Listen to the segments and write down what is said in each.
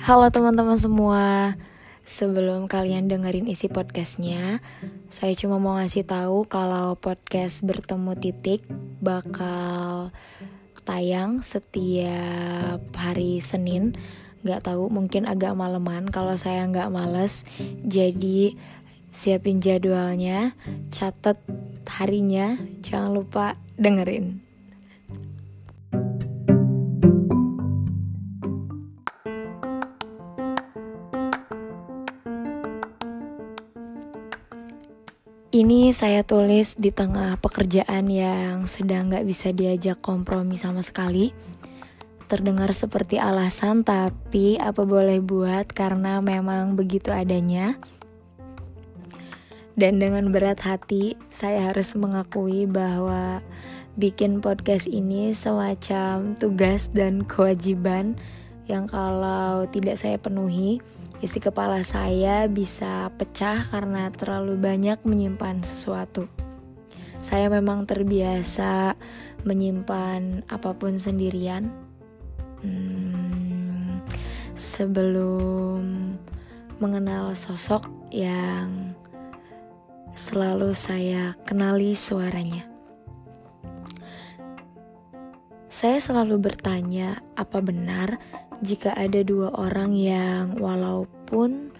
Halo teman-teman semua. Sebelum kalian dengerin isi podcastnya Saya cuma mau ngasih tahu kalau podcast Bertemu Titik Bakal tayang setiap hari Senin. Gak tahu mungkin agak maleman kalau saya nggak males. Jadi siapin jadwalnya Catat harinya Jangan lupa dengerin Ini saya tulis di tengah pekerjaan yang sedang gak bisa diajak kompromi sama sekali. Terdengar seperti alasan, tapi apa boleh buat karena memang begitu adanya. Dan dengan berat hati, saya harus mengakui bahwa bikin podcast ini semacam tugas dan kewajiban yang kalau tidak saya penuhi, isi kepala saya bisa pecah karena terlalu banyak menyimpan sesuatu. Saya memang terbiasa menyimpan apa pun sendirian. Hmm, sebelum mengenal sosok yang selalu saya kenali suaranya. Saya selalu bertanya, apa benar jika ada dua orang yang walaupun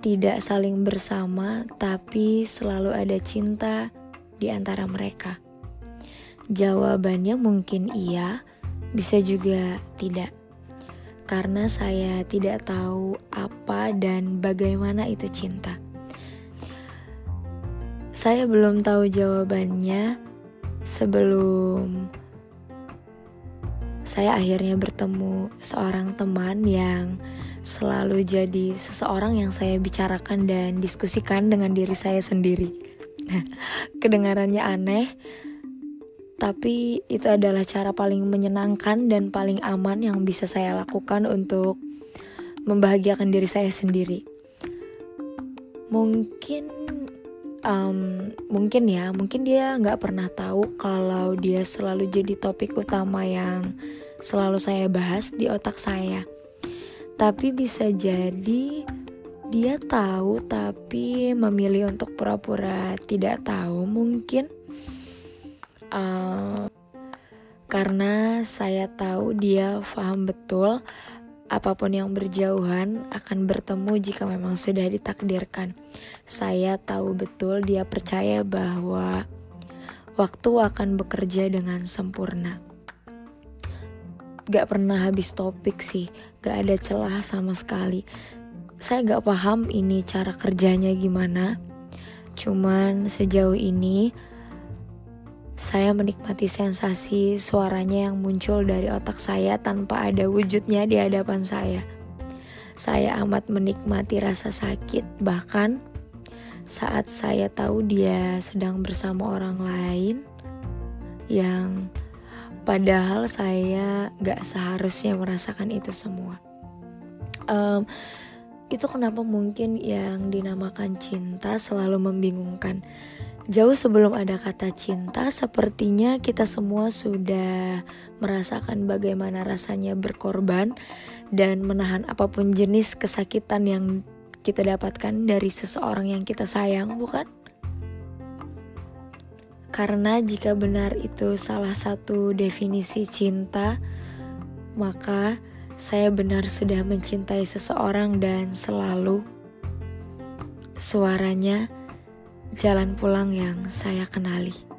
tidak saling bersama, tapi selalu ada cinta di antara mereka? Jawabannya mungkin iya, bisa juga tidak, karena saya tidak tahu apa dan bagaimana itu cinta. Saya belum tahu jawabannya sebelum saya akhirnya bertemu seorang teman yang selalu jadi seseorang yang saya bicarakan dan diskusikan dengan diri saya sendiri. Kedengarannya aneh, tapi itu adalah cara paling menyenangkan dan paling aman yang bisa saya lakukan untuk membahagiakan diri saya sendiri. Mungkin, um, mungkin ya, mungkin dia nggak pernah tahu kalau dia selalu jadi topik utama yang selalu saya bahas di otak saya. Tapi bisa jadi dia tahu tapi memilih untuk pura-pura tidak tahu mungkin uh, karena saya tahu dia paham betul apa pun yang berjauhan akan bertemu jika memang sudah ditakdirkan. Saya tahu betul dia percaya bahwa waktu akan bekerja dengan sempurna gak pernah habis topik sih, gak ada celah sama sekali. Saya gak paham ini cara kerjanya gimana, cuman sejauh ini saya menikmati sensasi suaranya yang muncul dari otak saya tanpa ada wujudnya di hadapan saya. Saya amat menikmati rasa sakit, bahkan saat saya tahu dia sedang bersama orang lain yang Padahal saya gak seharusnya merasakan itu semua. Um, itu kenapa mungkin yang dinamakan cinta selalu membingungkan. Jauh sebelum ada kata cinta, sepertinya kita semua sudah merasakan bagaimana rasanya berkorban dan menahan apa pun jenis kesakitan yang kita dapatkan dari seseorang yang kita sayang, bukan? Karena jika benar itu salah satu definisi cinta, maka saya benar sudah mencintai seseorang dan selalu suaranya jalan pulang yang saya kenali.